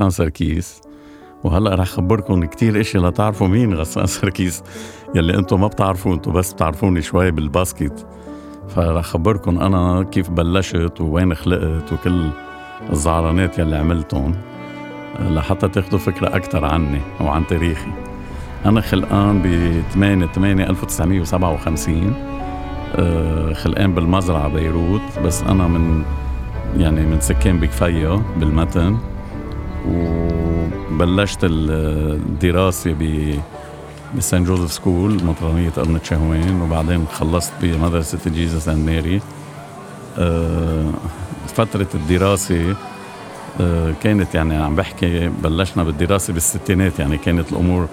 أنا غسان سركيس. وهلأ رح خبركم كتير إشي لتعرفوا مين غسان سركيس. يلي أنتم ما بتعرفوا أنتم بس بتعرفوني شوي بالباسكت. فرح خبركم أنا كيف بلشت ووين خلقت وكل الزعرانات يلي عملتهم لحتى تاخذوا فكرة أكثر عني وعن تاريخي. أنا خلقان ب 8 8 1957 خلقان بالمزرعة بيروت بس أنا من يعني من سكان بكفية بالمتن. وبلشت الدراسة ب ب Saint Joseph School مطرانية قرنة شهوين وبعدين خلصت بمدرسة Jesus and Mary فترة الدراسة آه، كانت يعني عم بحكي بلشنا بالدراسة بالستينات يعني كانت الأمور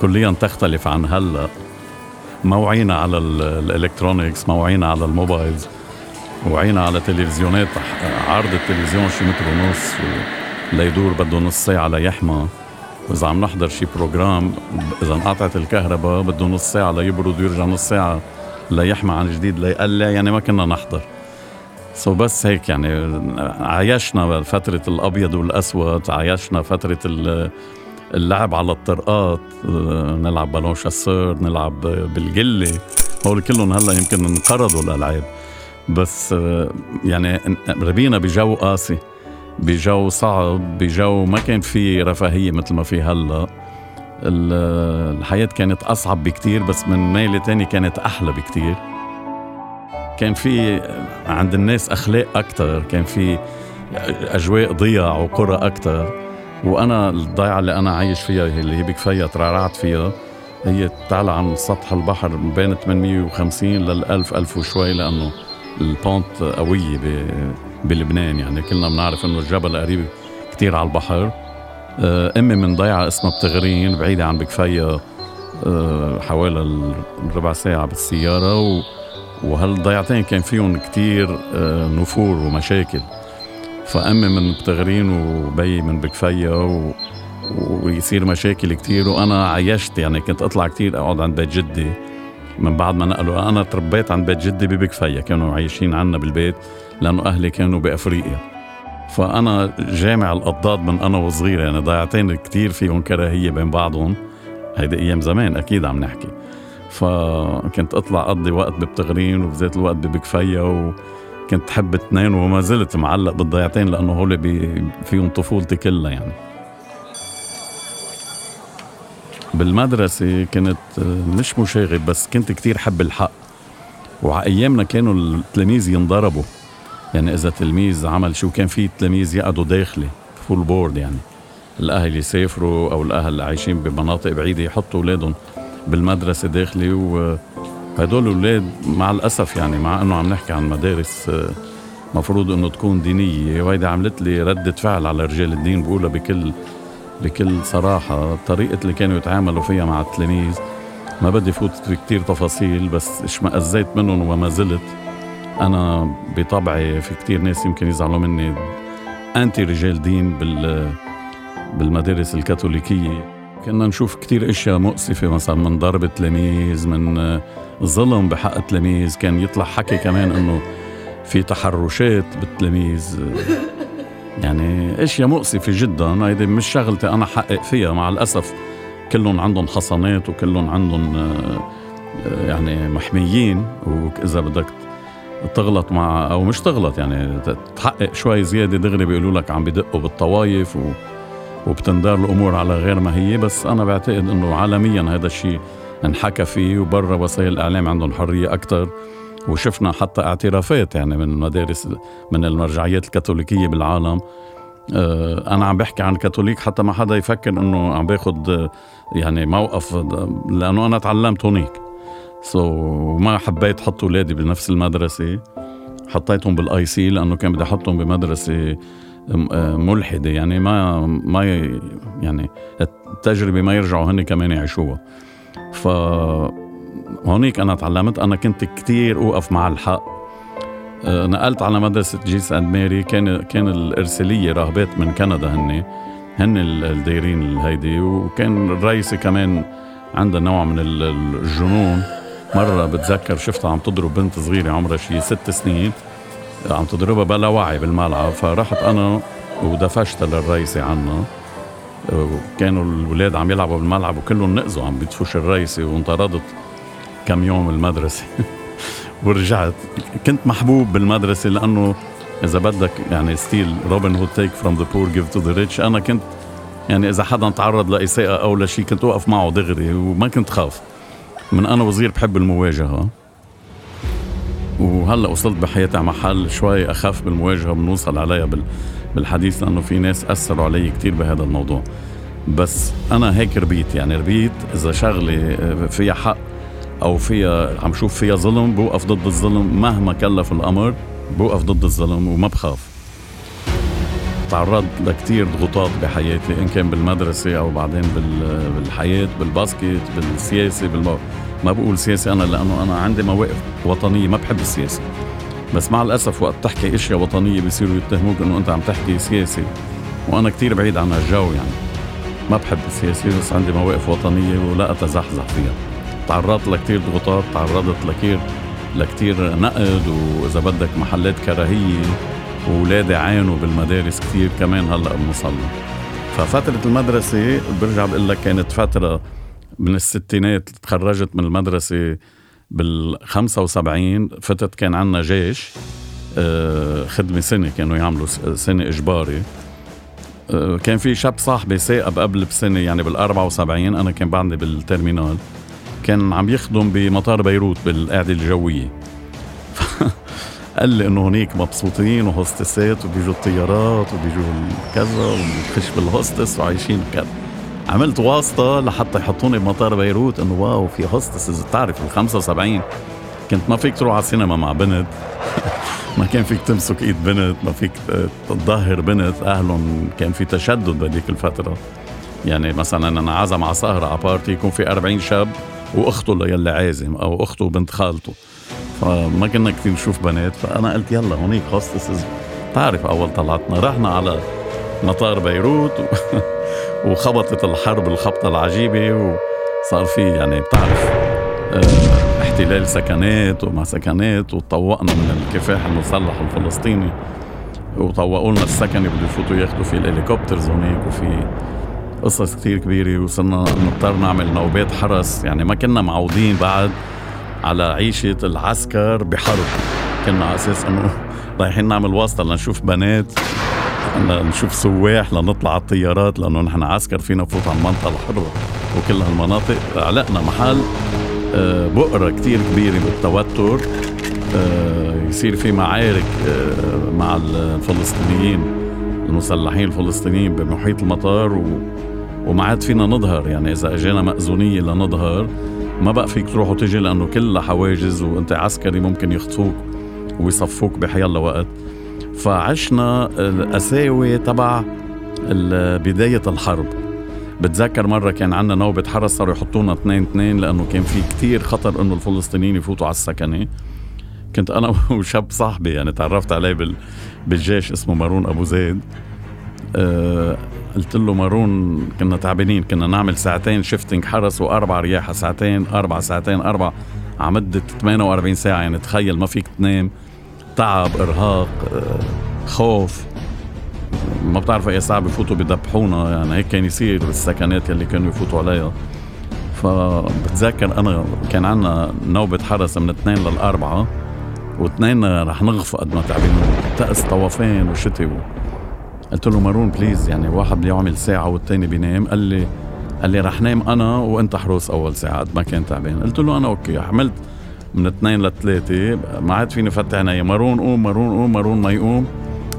كليا تختلف عن هلأ. ما وعينا على ال electronics ما وعينا على ال mobiles وعينا على تلفزيونات عرض التلفزيون شي متر ونص ليدور بده نص ساعة ليحمى وإذا عم نحضر شي program إذا انقطعت الكهرباء بده نص ساعة ليبرد ويرجع نص ساعة ليحمى عن جديد ليقلع يعني ما كنا نحضر. so بس هيك يعني عايشنا فترة الأبيض والأسود عايشنا فترة اللعب على الطرقات نلعب ballon chasseur نلعب بالقلة هول كلهم هلأ يمكن انقرضوا الألعاب. بس يعني ربينا بجو قاسي. بجو صعب بجو ما كان في رفاهية مثل ما في هلأ. الحياة كانت أصعب بكتير بس من ميلة تاني كانت أحلى بكتير. كان في عند الناس أخلاق أكتر كان في أجواء ضياع وقرى أكتر. وأنا الضيعة اللي أنا عايش فيها اللي هي بكفاية ترعرعت فيها هي تعلى عن سطح البحر بين 850 لل 1000 1000 وشوي لأنه البونت قوية بلبنان. يعني كلنا بنعرف إنه الجبل قريب كتير على البحر. آه، أمي من ضيعة اسمها بتغرين بعيدة عن بكفاية آه، حوالي ربع ساعة بالسيارة. و وهالضيعتين كان فيهم كتير آه، نفور ومشاكل. فأمي من بتغرين وبي من بكفية و... ويصير مشاكل كتير. وأنا عيشت يعني كنت أطلع كتير أقعد عند بيت جدي. من بعد ما نقلوا أنا تربيت عند بيت جدي ببكفية كانوا عايشين عنا بالبيت. لأنه أهلي كانوا بأفريقيا. فأنا جامع الأضداد من أنا وصغير يعني ضيعتين كتير فيهم كراهية بين بعضهم. هيدي أيام زمان أكيد عم نحكي. فكنت أطلع أقضي وقت ببتغرين وبذات الوقت ببكفية وكنت حب اثنين وما زلت معلق بالضيعتين لأنه هول فيهم طفولتي كلها يعني. بالمدرسة كنت مش مشاغب بس كنت كتير حب الحق. وعا أيامنا كانوا التلاميذ ينضربوا. يعني إذا تلميذ عمل شو كان في تلاميذ يقعدوا داخلي full board يعني. الأهل يسافروا أو الأهل اللي عايشين بمناطق بعيدة يحطوا أولادهم بالمدرسة داخلي وهدول الأولاد مع الأسف يعني مع إنه عم نحكي عن مدارس آه، مفروض إنه تكون دينية. وهيدي عملت لي ردة فعل على رجال الدين بقولها بكل بكل صراحة. الطريقة اللي كانوا يتعاملوا فيها مع التلاميذ ما بدي فوت في كتير تفاصيل بس اشمئزيت منهم وما زلت. أنا بطبعي في كتير ناس يمكن يزعلوا مني أنتي رجال دين بال بالمدارس الكاثوليكية. كنا نشوف كتير أشياء مؤسفة مثلا من ضرب التلاميذ من ظلم بحق التلاميذ. كان يطلع حكي كمان إنه في تحرشات بالتلاميذ. يعني أشياء مؤسفة جدا. هيدي مش شغلتي أنا حقق فيها. مع الأسف كلهم عندهم حصانات وكلهم عندهم يعني محميين. وإذا بدك تغلط مع أو مش تغلط يعني تحقق شوي زيادة دغري بيقولوا لك عم بدقوا بالطوايف و وبتندار الأمور على غير ما هي بس أنا بعتقد إنه عالميا هذا الشيء انحكى فيه وبرا وسائل الإعلام عندهم حرية أكثر وشفنا حتى اعترافات يعني من المدارس من المرجعيات الكاثوليكية بالعالم. آه، أنا عم بحكي عن كاثوليك حتى ما حدا يفكر إنه عم باخذ يعني موقف لأنه أنا تعلمت هونيك. so, ما حبيت أحط اولادي بنفس المدرسة. حطيتهم بال IC لأنه كان بدي أحطهم بمدرسة آه، ملحدة. يعني ما ما يعني التجربة ما يرجعوا هن كمان يعيشوها. ف هونيك أنا تعلمت. أنا كنت كتير أوقف مع الحق. آه، نقلت على مدرسة جيس أند ماري. كان كان الإرسالية راهبات من كندا هن هن الدايرين الهيدي وكان الرئيسة كمان عندها نوع من الجنون. مرة بتذكر شفتها عم تضرب بنت صغيرة عمرها شي ست سنين عم تضربها بلا وعي بالملعب فرحت أنا ودفشت للرئيسة عنا وكانوا الولاد عم يلعبوا بالملعب وكلهم نقزوا عم بيدفوش الرئيسة وانطردت كم يوم المدرسة. ورجعت. كنت محبوب بالمدرسة لأنه إذا بدك يعني style Robin Hood take from the poor give to the rich أنا كنت يعني إذا حدا تعرض لإساءة أو لشيء كنت أوقف معه دغري وما كنت خاف. من أنا وصغير بحب المواجهة. وهلأ وصلت بحياتي على محل شوي أخف بالمواجهة بنوصل عليها بالحديث لأنه في ناس أثروا علي كثير بهذا الموضوع. بس أنا هيك ربيت يعني ربيت إذا شغلة فيها حق أو فيها عم شوف فيها ظلم بوقف ضد الظلم. مهما كلف الأمر بوقف ضد الظلم وما بخاف. تعرضت لكتير ضغوطات بحياتي إن كان بالمدرسة أو بعدين بالحياة بالباسكت بالسياسة بالمو... ما بقول سياسي أنا لأنه أنا عندي مواقف وطنية ما بحب السياسة. بس مع الأسف وقت تحكي إشياء وطنية بيصيروا يتهموك إنه أنت عم تحكي سياسي وأنا كتير بعيد عن هالجو يعني. ما بحب السياسة بس عندي مواقف وطنية ولا أتزحزح فيها. تعرضت لكتير ضغوطات تعرضت لكتير لكتير نقد وإذا بدك محلات كراهية واولادي عانوا بالمدارس كثير كمان هلأ بنوصل ففترة المدرسة برجع بقول لك كانت فترة من الستينات تخرجت من المدرسة بال 75 فتت كان عندنا جيش آه، خدمة سنة كانوا يعملوا سنة إجباري. آه، كان في شاب صاحبي ثاقب قبل بسنة يعني بال 74 أنا كان بعدني بالترمينال. كان عم يخدم بمطار بيروت بالقاعدة الجوية. قال لي إنه هنيك مبسوطين وهوستسات وبيجوا الطيارات وبيجوا كذا ونخش بال hostess وعايشين كذا. عملت واسطة لحتى يحطوني بمطار بيروت إنه wow في hostess. بتعرف ال 75 كنت ما فيك تروح على السينما مع بنت. ما كان فيك تمسك إيد بنت ما فيك تظهر بنت. أهلهم كان في تشدد بهذيك الفترة. يعني مثلا أنا عازم على سهرة على party يكون في 40 شاب وأخته يلي عازم أو أخته وبنت خالته. فما كنا كثير نشوف بنات فأنا قلت يلا هونيك hostesses. بتعرف أول طلعتنا رحنا على مطار بيروت وخبطت الحرب الخبطة العجيبة وصار في يعني بتعرف آه احتلال سكنات وما سكنات وطوقنا من الكفاح المسلح الفلسطيني وطوقوا لنا السكن بده يفوتوا ياخذوا فيه الهليكوبترز هونيك وفي قصص كثير كبيرة وصرنا نضطر نعمل نوبات حرس يعني ما كنا معودين بعد على عيشة العسكر بحرب. كنا على أساس أنه رايحين نعمل واسطة لنشوف بنات لنشوف سواح لنطلع على الطيارات لأنه نحن عسكر فينا نفوت على المنطقة الحرة. وكل هالمناطق علقنا محل آه، بؤرة كتير كبيرة بالتوتر آه، يصير في معارك آه، مع الفلسطينيين المسلحين الفلسطينيين بمحيط المطار و وما عاد فينا نظهر. يعني إذا إجينا مأذونية لنظهر ما بقى فيك تروح وتجي لأنه كلها حواجز وأنت عسكري ممكن يخطفوك ويصفوك بحيالله وقت. فعشنا القساوي تبع بداية الحرب. بتذكر مرة كان عندنا نوبة حرس صاروا يحطونا اثنين اثنين لأنه كان في كتير خطر إنه الفلسطينيين يفوتوا على السكنة. كنت أنا وشاب صاحبي يعني تعرفت عليه بالجيش اسمه مارون أبو زيد. أه قلت له مارون كنا تعبانين كنا نعمل ساعتين شيفتنج حرس وأربع رياح ساعتين أربع ساعتين أربع. على مدة 48 ساعة يعني تخيل ما فيك تنام. تعب إرهاق آه، خوف. ما بتعرف اي ساعة بفوتوا بدبحونا يعني هيك كان يصير بالسكنات يلي كانوا يفوتوا عليها. فبتذكر أنا كان عندنا نوبة حرس من اثنين للأربعة واثنين رح نغفى قد ما تعبين. تأس طوفان وشتي قلت له مارون بليز يعني واحد بده يعمل ساعة والتاني بينام. قال لي قال لي رح نام أنا وأنت حروس أول ساعة قد ما كان تعبان. قلت له أنا أوكي. حملت من اثنين لثلاثة. ما عاد فيني فتح عيني. مارون قوم مارون قوم مارون ما يقوم.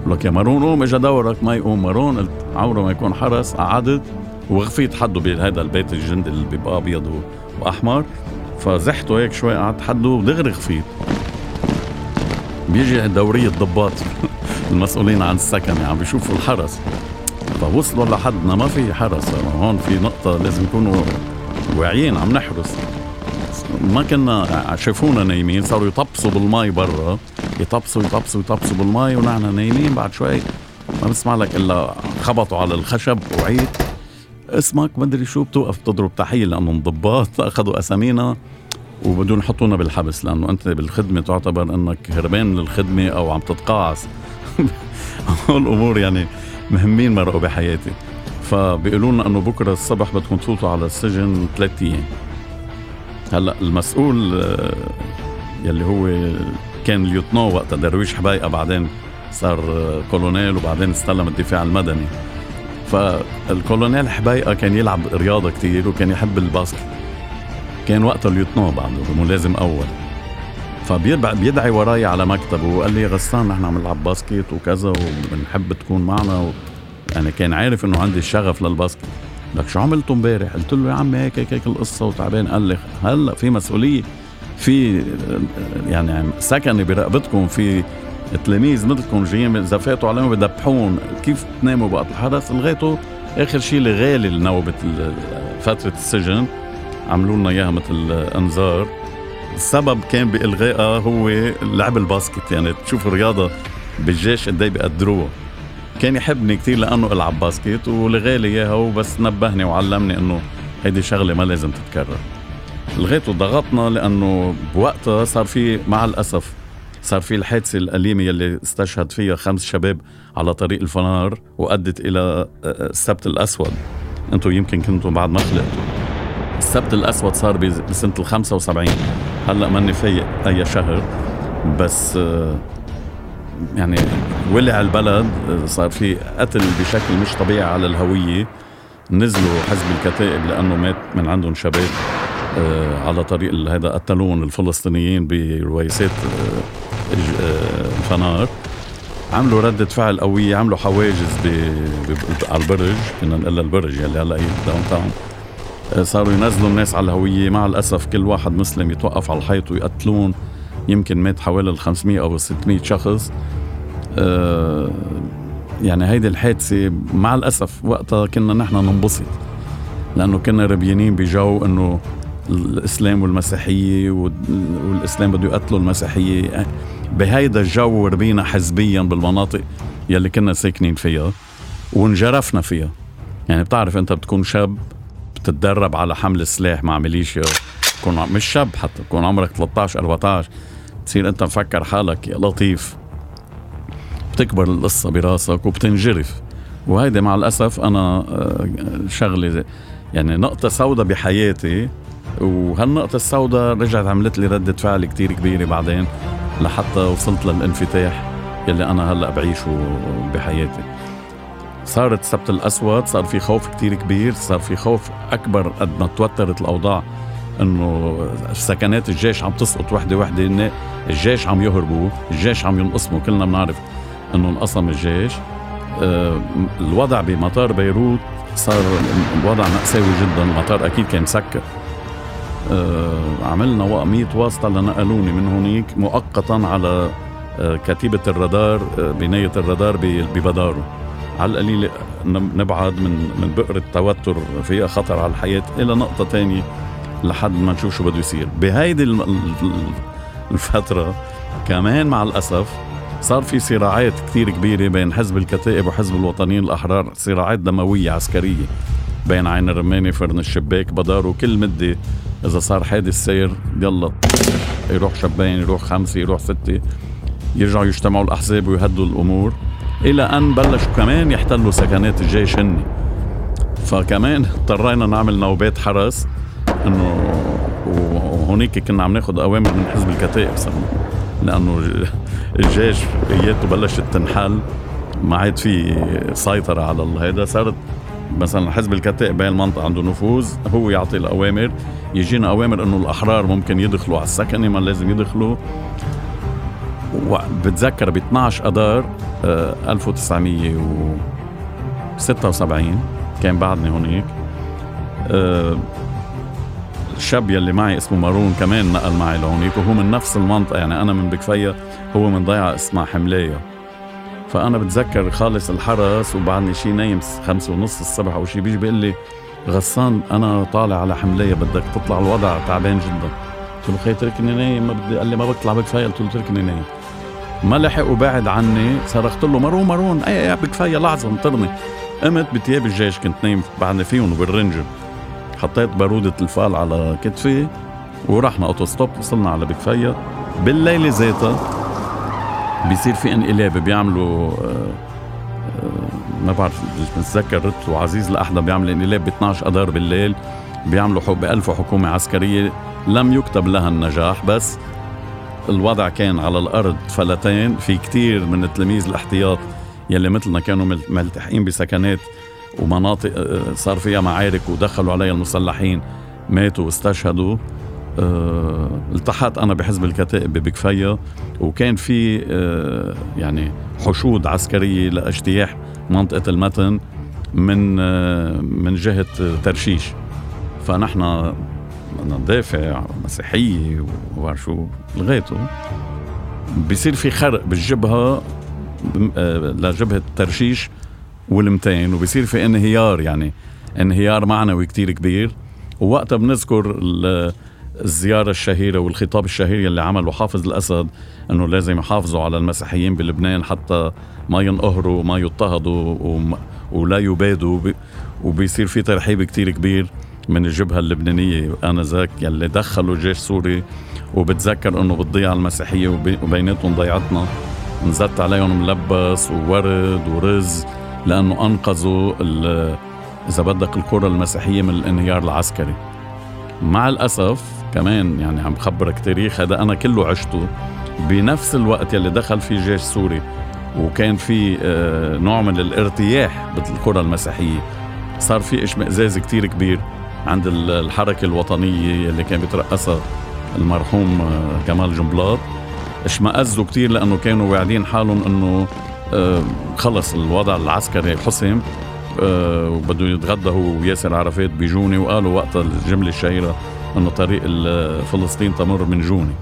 لك يا مارون قوم اجى دورك ما يقوم. مارون قلت عمره ما يكون حرس قعدت وغفيت حده بهذا البيت الجندي اللي بيبقى أبيض وأحمر. فزحته هيك شوي قعدت حده ودغري غفيت بيجي دورية ضباط المسؤولين عن السكن يعني بيشوفوا الحرس. فوصلوا لحدنا ما في حرس. هون في نقطة لازم يكونوا واعيين عم نحرس. ما كنا شافونا نايمين صاروا يطبسوا بالمي برا. يطبسوا يطبسوا يطبسوا بالمي ونحن نايمين بعد شوي. ما بسمع لك إلا خبطوا على الخشب وعيت اسمك مدري شو بتوقف تضرب تحية لأنه انضباط أخذوا أسامينا. وبدون يحطونا بالحبس لأنه أنت بالخدمة تعتبر إنك هربان للخدمة أو عم تتقاعس. هول الأمور يعني مهمين مرقوا بحياتي. فبيقولوا لنا إنه بكرة الصبح بدكم تفوتوا على السجن ثلاث أيام. هلأ المسؤول آه، يلي هو كان lieutenant وقتها درويش حبيقة بعدين صار كولونيل وبعدين استلم الدفاع المدني. فالكولونيل حبيقة كان يلعب رياضة كتير وكان يحب ال basket كان وقتها lieutenant بعده ملازم أول. فبيدعي وراي على مكتبه وقال لي غسان نحن عم نلعب باسكت وكذا وبنحب تكون معنا و... يعني كان عارف إنه عندي الشغف للباسكت. لك شو عملتوا امبارح؟ قلت له يا عمي هيك هيك هيك القصة وتعبان. قال لي هلأ في مسؤولية في يعني سكنة برقبتكم في تلاميذ مثلكم جايين اذا فاتوا عليهم بدبحون. كيف تناموا بوقت الحدث؟ لغايته آخر شيء لغالي لنوبة فترة السجن. عملوا لنا إياها مثل انذار السبب كان بإلغائها هو لعب الباسكت يعني تشوف الرياضة بالجيش قد إيه بيقدروها. كان يحبني كثير لأنه ألعب باسكت ولغالي إياها وبس نبهني وعلمني إنه هيدي شغلة ما لازم تتكرر. لغايته ضغطنا لأنه بوقتها صار في مع الأسف صار في الحادثة الأليمة يلي استشهد فيها خمس شباب على طريق الفنار وأدت إلى آه، آه، السبت الأسود. أنتم يمكن كنتوا بعد ما خلقتوا. السبت الأسود صار بسنة ال 75 هلأ ماني فايق أي شهر بس آه، يعني ولع البلد صار في قتل بشكل مش طبيعي على الهوية. نزلوا حزب الكتائب لأنه مات من عندهم شباب آه، على طريق هذا قتلون الفلسطينيين برويسات الفنار آه، عملوا ردة فعل قوية عملوا حواجز. على البرج كنا نقول البرج يلي هلأ downtown آه، صاروا ينزلوا الناس على الهوية. مع الأسف كل واحد مسلم يتوقف على الحيط ويقتلون يمكن مات حوالي ال 500 أو 600 شخص. يعني هيدي الحادثة مع الأسف وقتها كنا نحن ننبسط لأنه كنا ربيانين بجو إنه الإسلام والمسيحية والإسلام بده يقتلوا المسيحية. بهيدا الجو ربينا حزبيا بالمناطق يلي كنا ساكنين فيها وانجرفنا فيها. يعني بتعرف أنت بتكون شاب بتتدرب على حمل السلاح مع ميليشيا تكون مش شاب حتى تكون عمرك 13 14 بتصير انت مفكر حالك يا لطيف. بتكبر القصة براسك وبتنجرف. وهيدي مع الأسف أنا آه، شغلة يعني نقطة سوداء بحياتي. وهالنقطة السوداء رجعت عملت لي ردة فعل كتير كبيرة بعدين لحتى وصلت للانفتاح يلي أنا هلأ بعيشه بحياتي. صارت السبت الأسود صار في خوف كتير كبير صار في خوف أكبر قد ما توترت الأوضاع إنه سكنات الجيش عم تسقط وحدة وحدة الجيش عم يهربوا الجيش عم ينقسموا كلنا بنعرف إنه انقسم الجيش. آه، الوضع بمطار بيروت صار وضع مأساوي جدا المطار أكيد كان مسكر. آه، عملنا 100 واسطة لنقلوني من هونيك مؤقتا على آه، كتيبة الرادار بناية الرادار ببدارو. على القليل نبعد من من بئر التوتر فيها خطر على الحياة. إلى نقطة تانية لحد ما نشوف شو بده يصير. بهيدي الفترة كمان مع الأسف صار في صراعات كثير كبيرة بين حزب الكتائب وحزب الوطنيين الأحرار صراعات دموية عسكرية بين عين الرماني فرن الشباك بدارو كل مدة إذا صار حادث سير يلا يروح شبين يروح خمسة يروح ستة يرجعوا يجتمعوا الأحزاب ويهدوا الأمور. إلى أن بلشوا كمان يحتلوا سكنات الجيش هني. فكمان اضطرينا نعمل نوبات حرس إنه وهونيك كنا عم ناخذ أوامر من حزب الكتائب صرنا. لأنه الجيش اياته بلشت تنحل ما عاد في سيطرة على هذا صارت مثلا حزب الكتائب بهي المنطقة عنده نفوذ هو يعطي الأوامر يجينا أوامر إنه الأحرار ممكن يدخلوا على السكنه ما لازم يدخلوا. وبتذكر ب 12 اذار 1976 كان بعدني هونيك. آه، الشاب يلي معي اسمه مارون كمان نقل معي لهونيك وهو من نفس المنطقة يعني أنا من بكفيه هو من ضيعة اسمها حملايه فأنا بتذكر خالص الحرس وبعدني شي نايم خمسة ونص الصبح أو شي بيجي بيقول لي غسان أنا طالع على حملية بدك تطلع الوضع تعبان جدا. قلت له خي تركني نايم. ما بدي قال لي ما بطلع بكفاية. قلت له تركني نايم. ما لحق وبعد عني صرخت له مرون مرون أي أي بكفاية لحظة انطرني. قمت بتياب الجيش كنت نايم بعدني فيهم وبالرنجر حطيت بارودة الفال على كتفي ورحنا اوتوستوب وصلنا على بكفاية. بالليلة ذاتها بيصير في انقلاب بيعملوا آه، ما بعرف بتذكر رت وعزيز الاحدى بيعمل انقلاب ب 12 اذار بالليل. بيعملوا بألفوا حكومة عسكرية لم يكتب لها النجاح بس الوضع كان على الأرض فلتين في كتير من التلاميذ الاحتياط يلي مثلنا كانوا ملتحقين بسكنات ومناطق آه، صار فيها معارك ودخلوا عليها المسلحين ماتوا واستشهدوا. أه التحقت أنا بحزب الكتائب بكفية وكان في أه يعني حشود عسكرية لاجتياح منطقة المتن من من جهة ترشيش. فنحن ندافع مسيحية وبعرف شو لغايته. بصير في خرق بالجبهة آه، لجبهة ترشيش والمتين وبصير في انهيار يعني انهيار معنوي كتير كبير. ووقتها بنذكر الزيارة الشهيرة والخطاب الشهير اللي عمله حافظ الأسد أنه لازم يحافظوا على المسيحيين بلبنان حتى ما ينقهروا وما يضطهدوا ولا يبادوا وبيصير في ترحيب كتير كبير. من الجبهة اللبنانية آنذاك يلي دخلوا جيش سوري وبتذكر إنه بتضيع المسيحية وبيناتهم ضيعتنا. نزلت عليهم ملبس وورد ورز لأنه أنقذوا إذا بدك القرى المسيحية من الانهيار العسكري. مع الأسف كمان يعني عم بخبرك تاريخ هذا أنا كله عشته بنفس الوقت يلي دخل فيه جيش سوري. وكان في آه، نوع من الارتياح بالقرى المسيحية. صار في إشمئزاز كتير كبير. عند الحركة الوطنية اللي كان بيترأسها المرحوم آه، كمال جنبلاط. اشمأزوا كتير لأنه كانوا واعدين حالهم أنه آه، خلص الوضع العسكري حسم آه، وبده يتغدى هو وياسر عرفات بجوني وقالوا وقتها الجملة الشهيرة أنه طريق فلسطين تمر من جوني.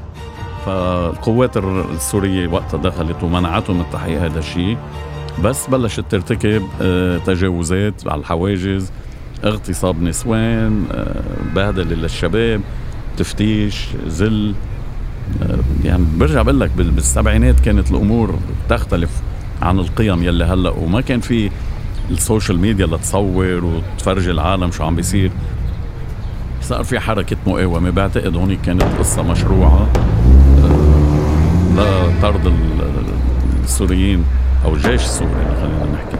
فالقوات السورية وقتها دخلت ومنعتهم من تحقيق هذا الشيء بس بلشت ترتكب تجاوزات على الحواجز اغتصاب نسوان آه، بهدله للشباب تفتيش ذل آه، يعني برجع بقول لك بالسبعينات كانت الأمور تختلف عن القيم يلي هلأ وما كان في ال social media لتصور وتفرجي العالم شو عم بيصير. صار في حركة مقاومة. بعتقد هون كانت قصة مشروعة آه، لطرد السوريين أو الجيش السوري خلينا نحكي.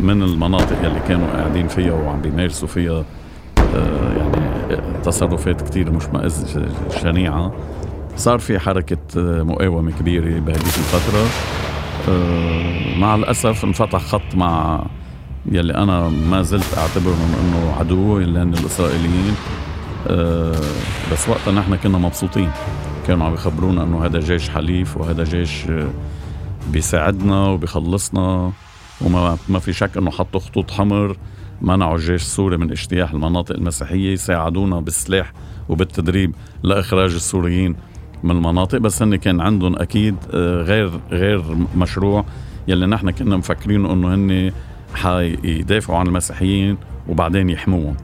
من المناطق يلي كانوا قاعدين فيها وعم بيمارسوا فيها آه، يعني تصرفات كتير مش شنيعة. صار في حركة آه، مقاومة كبيرة بهذه الفترة. آه، مع الأسف انفتح خط مع يلي أنا ما زلت أعتبرهم أنه عدو اللي هن الإسرائيليين. بس وقتها نحن كنا مبسوطين. كانوا عم يخبرونا أنه هذا جيش حليف وهذا جيش بيساعدنا وبيخلصنا. وما ما في شك إنه حطوا خطوط حمر منعوا الجيش السوري من اجتياح المناطق المسيحية ساعدونا بالسلاح وبالتدريب لإخراج السوريين من المناطق. بس هن كان عندهم أكيد آه، غير غير مشروع يلي نحن كنا مفكرين إنه هن حيدافعوا عن المسيحيين وبعدين يحموهم.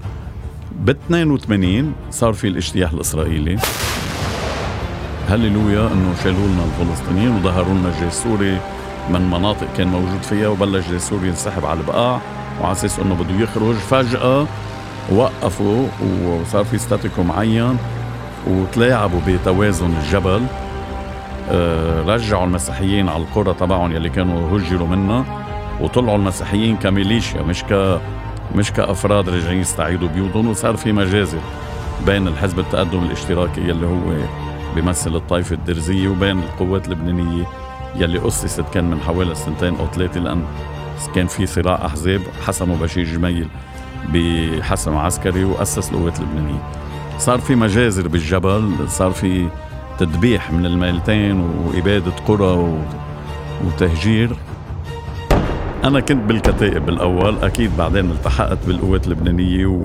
ب 82 صار في الاجتياح الإسرائيلي. هللويا إنه شالوا لنا الفلسطينيين وظهروا لنا الجيش السوري من مناطق كان موجود فيها وبلش سوريا ينسحب على البقاع وعلى أساس إنه بده يخرج. فجأة وقفوا وصار في ستاتيكو معين وتلاعبوا بتوازن الجبل. آه، رجعوا المسيحيين على القرى تبعهم يلي كانوا هجروا منها وطلعوا المسيحيين كميليشيا مش ك مش كأفراد راجعين يستعيدوا بيوتهم. وصار في مجازر بين الحزب التقدم الاشتراكي يلي هو بيمثل الطائفة الدرزية وبين القوات اللبنانية. يلي أسست كان من حوالي سنتين أو ثلاثة لأن كان في صراع أحزاب حسموا بشير جميل بحسم عسكري وأسس القوات اللبنانية. صار في مجازر بالجبل صار في تذبيح من الميلتين وإبادة قرى وتهجير. أنا كنت بالكتائب بالأول أكيد بعدين التحقت بالقوات اللبنانية و...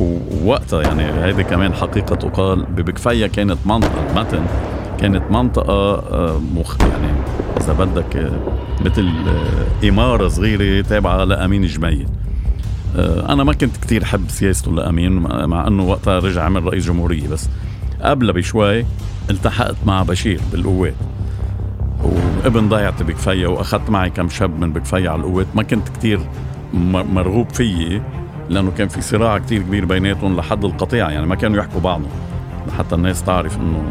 ووقتها يعني هيدي كمان حقيقة تقال. ببكفية كانت منطقة المتن كانت منطقة آه، مخ يعني إذا بدك آه، مثل آه، إمارة صغيرة تابعة لأمين جميل. أنا ما كنت كتير حب سياسته لأمين مع أنه وقتها رجع عمل رئيس جمهورية بس قبل بشوي التحقت مع بشير بالقوات وابن ضيعت بكفية وأخذت معي كم شاب من بكفية على القوات ما كنت كتير مرغوب فيي لأنه كان في صراع كتير كبير بيناتهم لحد القطيعة يعني ما كانوا يحكوا بعضهم. لحتى الناس تعرف أنه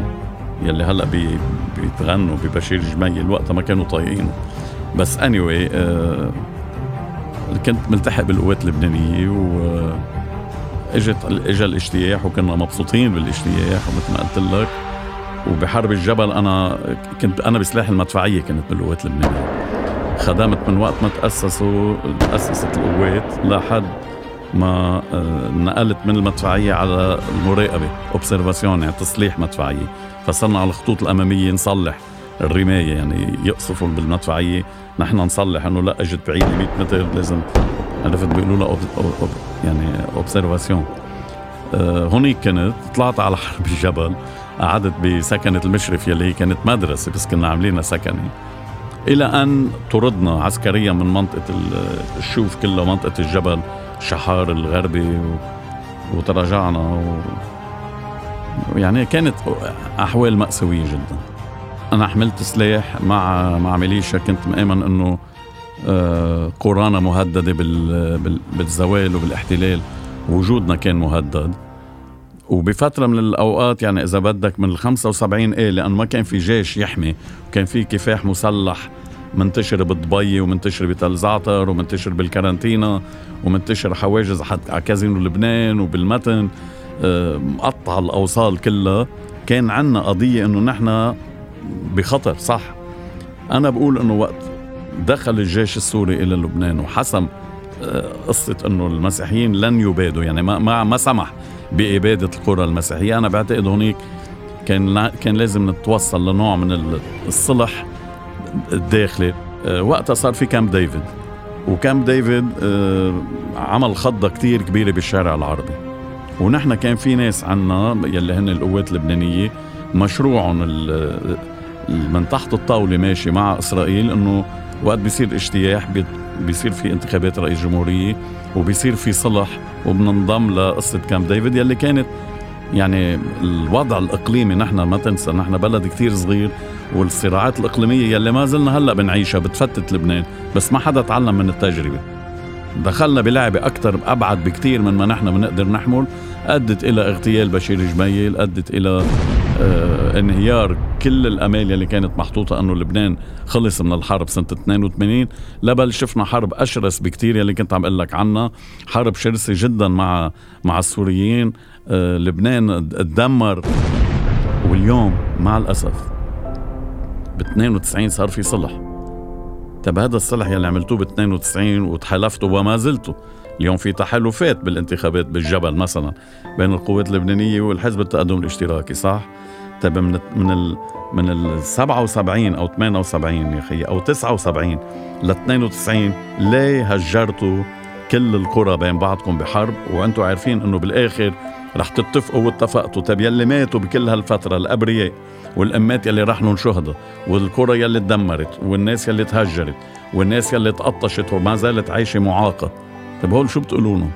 يلي هلأ بي بيتغنوا ببشير جميل وقتها ما كانوا طايقينه. بس اني anyway آه كنت ملتحق بالقوات اللبنانية و اجت اجى الإجتياح وكنا مبسوطين بالإجتياح ومثل ما قلت لك. وبحرب الجبل أنا كنت أنا بسلاح المدفعية كنت بالقوات اللبنانية. خدمت من وقت ما تاسسوا تأسست القوات لحد ما آه، نقلت من المدفعية على المراقبة اوبسرفاسيون يعني تصليح مدفعية. فصرنا على الخطوط الأمامية نصلح الرماية يعني يقصفوا بالمدفعية. نحن نصلح إنه لا اجت بعيد 100 متر لازم عرفت بيقولوا لها يعني اوبسرفاسيون آه، هونيك كنت طلعت على حرب الجبل قعدت بسكنة المشرف يلي هي كانت مدرسة بس كنا عاملينها سكنة. إلى أن طردنا عسكريا من منطقة الشوف كلها منطقة الجبل شحار الغربي وتراجعنا و... يعني كانت أحوال مأساوية جدا. أنا حملت سلاح مع مع ميليشيا كنت مآمن إنه آه، قرانا مهددة بالزوال وبالاحتلال. وجودنا كان مهدد. وبفترة من الأوقات يعني إذا بدك من ال 75 إيه لأنه ما كان في جيش يحمي وكان في كفاح مسلح منتشر بدبي ومنتشر بتل زعتر ومنتشر بالكارنتينا ومنتشر حواجز حتى على كازينو لبنان وبالمتن. مقطع الأوصال كلها. كان عنا قضية إنه نحن بخطر صح؟ أنا بقول إنه وقت دخل الجيش السوري إلى لبنان وحسم آه، قصة إنه المسيحيين لن يبادوا يعني ما ما ما سمح. بإبادة القرى المسيحية. أنا بعتقد هونيك كان كان لازم نتوصل لنوع من الصلح الداخلي. آه، وقتها صار في كامب ديفيد. وكامب ديفيد آه، عمل خضة كتير كبيرة بالشارع العربي. ونحن كان في ناس عنا يلي هن القوات اللبنانية مشروعهم من تحت الطاولة ماشي مع إسرائيل إنه وقت بيصير اجتياح بيصير في انتخابات رئيس جمهورية وبيصير في صلح وبننضم لقصة كامب ديفيد يلي كانت يعني الوضع الإقليمي. نحن ما تنسى نحن بلد كتير صغير والصراعات الإقليمية يلي ما زلنا هلأ بنعيشها بتفتت لبنان بس ما حدا تعلم من التجربة. دخلنا بلعبة أكثر أبعد بكتير من ما نحن بنقدر نحمل أدت إلى اغتيال بشير جميل أدت إلى آه انهيار كل الأمال اللي كانت محطوطة إنه لبنان خلص من الحرب سنة 82 لبل شفنا حرب أشرس بكتير يلي كنت عم أقول لك عنها. حرب شرسة جدا مع مع السوريين. آه لبنان تدمر. واليوم مع الأسف ب 92 صار في صلح. طب هذا الصلح يلي عملتوه ب 92 وتحالفتوا وما زلتوا اليوم في تحالفات بالانتخابات بالجبل مثلا بين القوات اللبنانية والحزب التقدم الاشتراكي صح؟ طيب من من ال من ال 77 أو 78 يا أخي أو 79 ل 92 ليه هجرتوا كل القرى بين بعضكم بحرب وأنتم عارفين إنه بالآخر رح تتفقوا واتفقتوا. طيب يلي ماتوا بكل هالفترة الأبرياء والأمات يلي رحنوا شهداء والقرى يلي تدمرت والناس يلي تهجرت والناس يلي تقطشت وما زالت عايشة معاقة. طيب هول شو بتقولوا لنا؟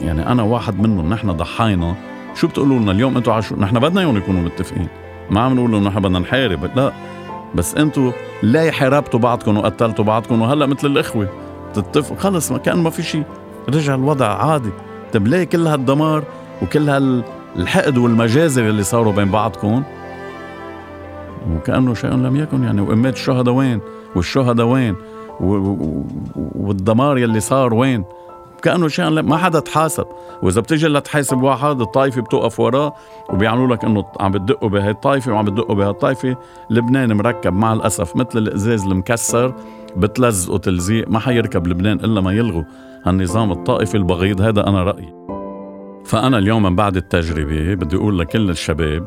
يعني أنا واحد منهم نحن ضحاينا شو بتقولوا لنا اليوم؟ أنتم عشو نحن بدنا إياهم يكونوا متفقين. ما عم نقول لهم نحن بدنا نحارب لا. بس أنتم لا حاربتوا بعضكم وقتلتوا بعضكم؟ وهلأ مثل الإخوة تتفقوا خلص ما كأن ما في شيء. رجع الوضع عادي. طيب ليه كل هالدمار وكل هالحقد والمجازر اللي صاروا بين بعضكم وكأنه شيء لم يكن يعني. وامات الشهداء وين؟ والشهداء وين؟ والدمار يلي صار وين؟ كأنه شيء ما حدا تحاسب. وإذا بتيجي لتحاسب واحد الطائفة بتوقف وراه وبيعملوا لك إنه عم بتدقوا بهي الطائفه وعم بتدقوا بهي الطائفه لبنان مركب مع الأسف مثل الإزاز المكسر بتلزقوا تلزيق ما حيركب لبنان إلا ما يلغوا هالنظام الطائفي البغيض. هذا أنا رأيي. فأنا اليوم من بعد التجربة بدي أقول لكل الشباب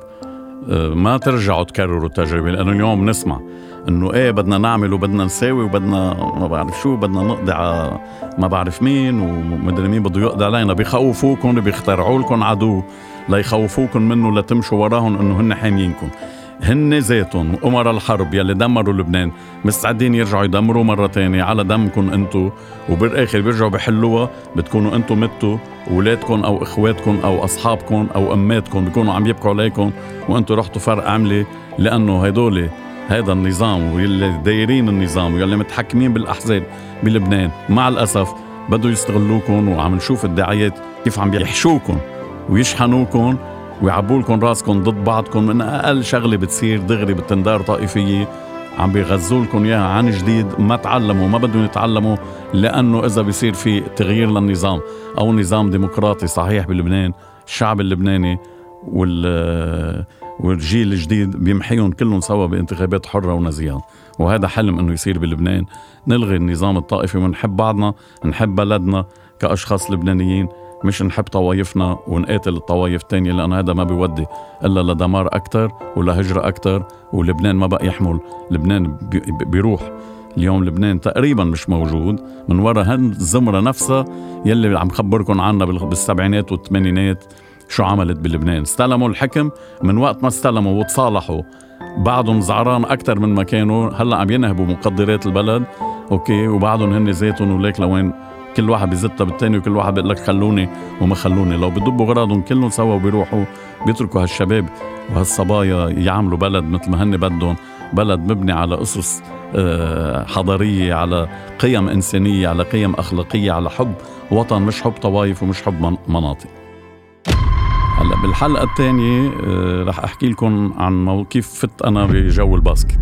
آه، ما ترجعوا تكرروا التجربة لأنه اليوم نسمع إنه إيه بدنا نعمل وبدنا نساوي وبدنا ما بعرف شو بدنا نقضي على ما بعرف مين ومدري مين بده يقضي علينا. بيخوفوكم بيخترعوا لكم عدو ليخوفوكم منه لتمشوا وراهم إنه هن حاميينكم هن ذاتهم أمراء الحرب يلي دمروا لبنان مستعدين يرجعوا يدمروا مرة تانية على دمكم انتو وبالآخر بيرجعوا بحلوها بتكونوا انتو متوا ولادكم أو إخواتكم أو أصحابكم أو أماتكم بيكونوا عم يبكوا عليكم وانتو رحتوا فرق عملة لأنه هيدول هذا النظام واللي دايرين النظام واللي متحكمين بالأحزاب بلبنان. مع الأسف بدوا يستغلوكم وعم نشوف الدعايات كيف عم يحشوكم ويشحنوكم ويعبوا لكم راسكم ضد بعضكم من أقل شغلة بتصير دغري بالتندار طائفية. عم بيغزوا لكم إياها عن جديد ما تعلموا ما بدهم يتعلموا لأنه إذا بيصير في تغيير للنظام أو نظام ديمقراطي صحيح بلبنان الشعب اللبناني وال والجيل الجديد بيمحيهم كلهم سوا بانتخابات حرة ونزيهه وهذا حلم إنه يصير بلبنان. نلغي النظام الطائفي ونحب بعضنا نحب بلدنا كأشخاص لبنانيين. مش نحب طوايفنا ونقاتل الطوايف الثانية لأن هذا ما بيودي إلا لدمار أكتر ولهجرة أكتر ولبنان ما بقى يحمل لبنان بيروح. اليوم لبنان تقريبا مش موجود من وراء هالزمرة نفسها يلي عم خبركم عنها بالسبعينات والثمانينات شو عملت بلبنان. استلموا الحكم من وقت ما استلموا وتصالحوا بعضهم زعران أكثر من ما كانوا هلأ عم ينهبوا مقدرات البلد أوكي؟ وبعضهم هن ذاتهم وليك لوين كل واحد بزتها بالتاني وكل واحد بيقول لك خلوني وما خلوني. لو بدبوا غراضهم كلهم سوا وبيروحوا بيتركوا هالشباب وهالصبايا يعملوا بلد مثل ما هن بدهم بلد مبني على أسس آه، حضارية على قيم إنسانية على قيم أخلاقية على حب وطن مش حب طوائف ومش حب مناطق. هلأ بالحلقة الثانية آه، رح أحكي لكم عن كيف فت أنا بجو الباسكت